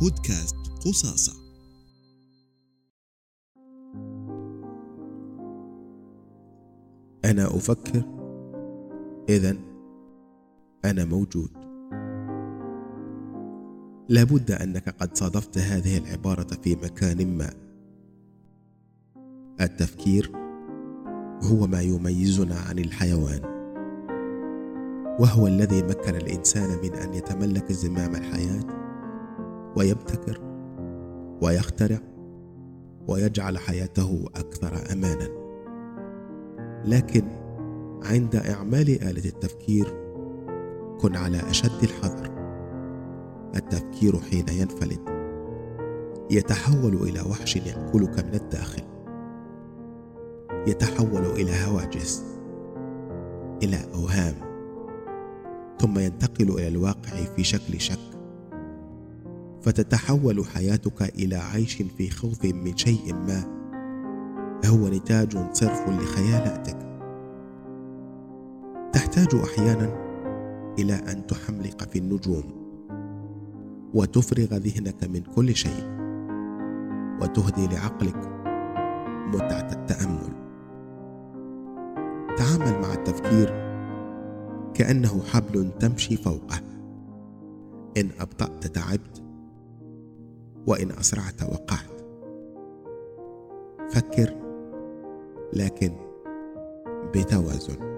بودكاست قصاصة. أنا أفكر. إذا أنا موجود. لابد أنك قد صادفت هذه العبارة في مكان ما. التفكير هو ما يميزنا عن الحيوان وهو الذي مكن الإنسان من أن يتملك زمام الحياة. ويبتكر ويخترع ويجعل حياته أكثر امانا. لكن عند إعمال آلة التفكير كن على أشد الحذر. التفكير حين ينفلت يتحول إلى وحش يأكلك من الداخل. يتحول إلى هواجس إلى أوهام ثم ينتقل إلى الواقع في شكل شك. فتتحول حياتك إلى عيش في خوف من شيء ما. هو نتاج صرف لخيالاتك. تحتاج أحيانا إلى أن تحملق في النجوم وتفرغ ذهنك من كل شيء وتهدي لعقلك متعة التأمل. تعامل مع التفكير كأنه حبل تمشي فوقه. إن أبطأت تعبت وإن أسرعت وقعت. فكر لكن بتوازن.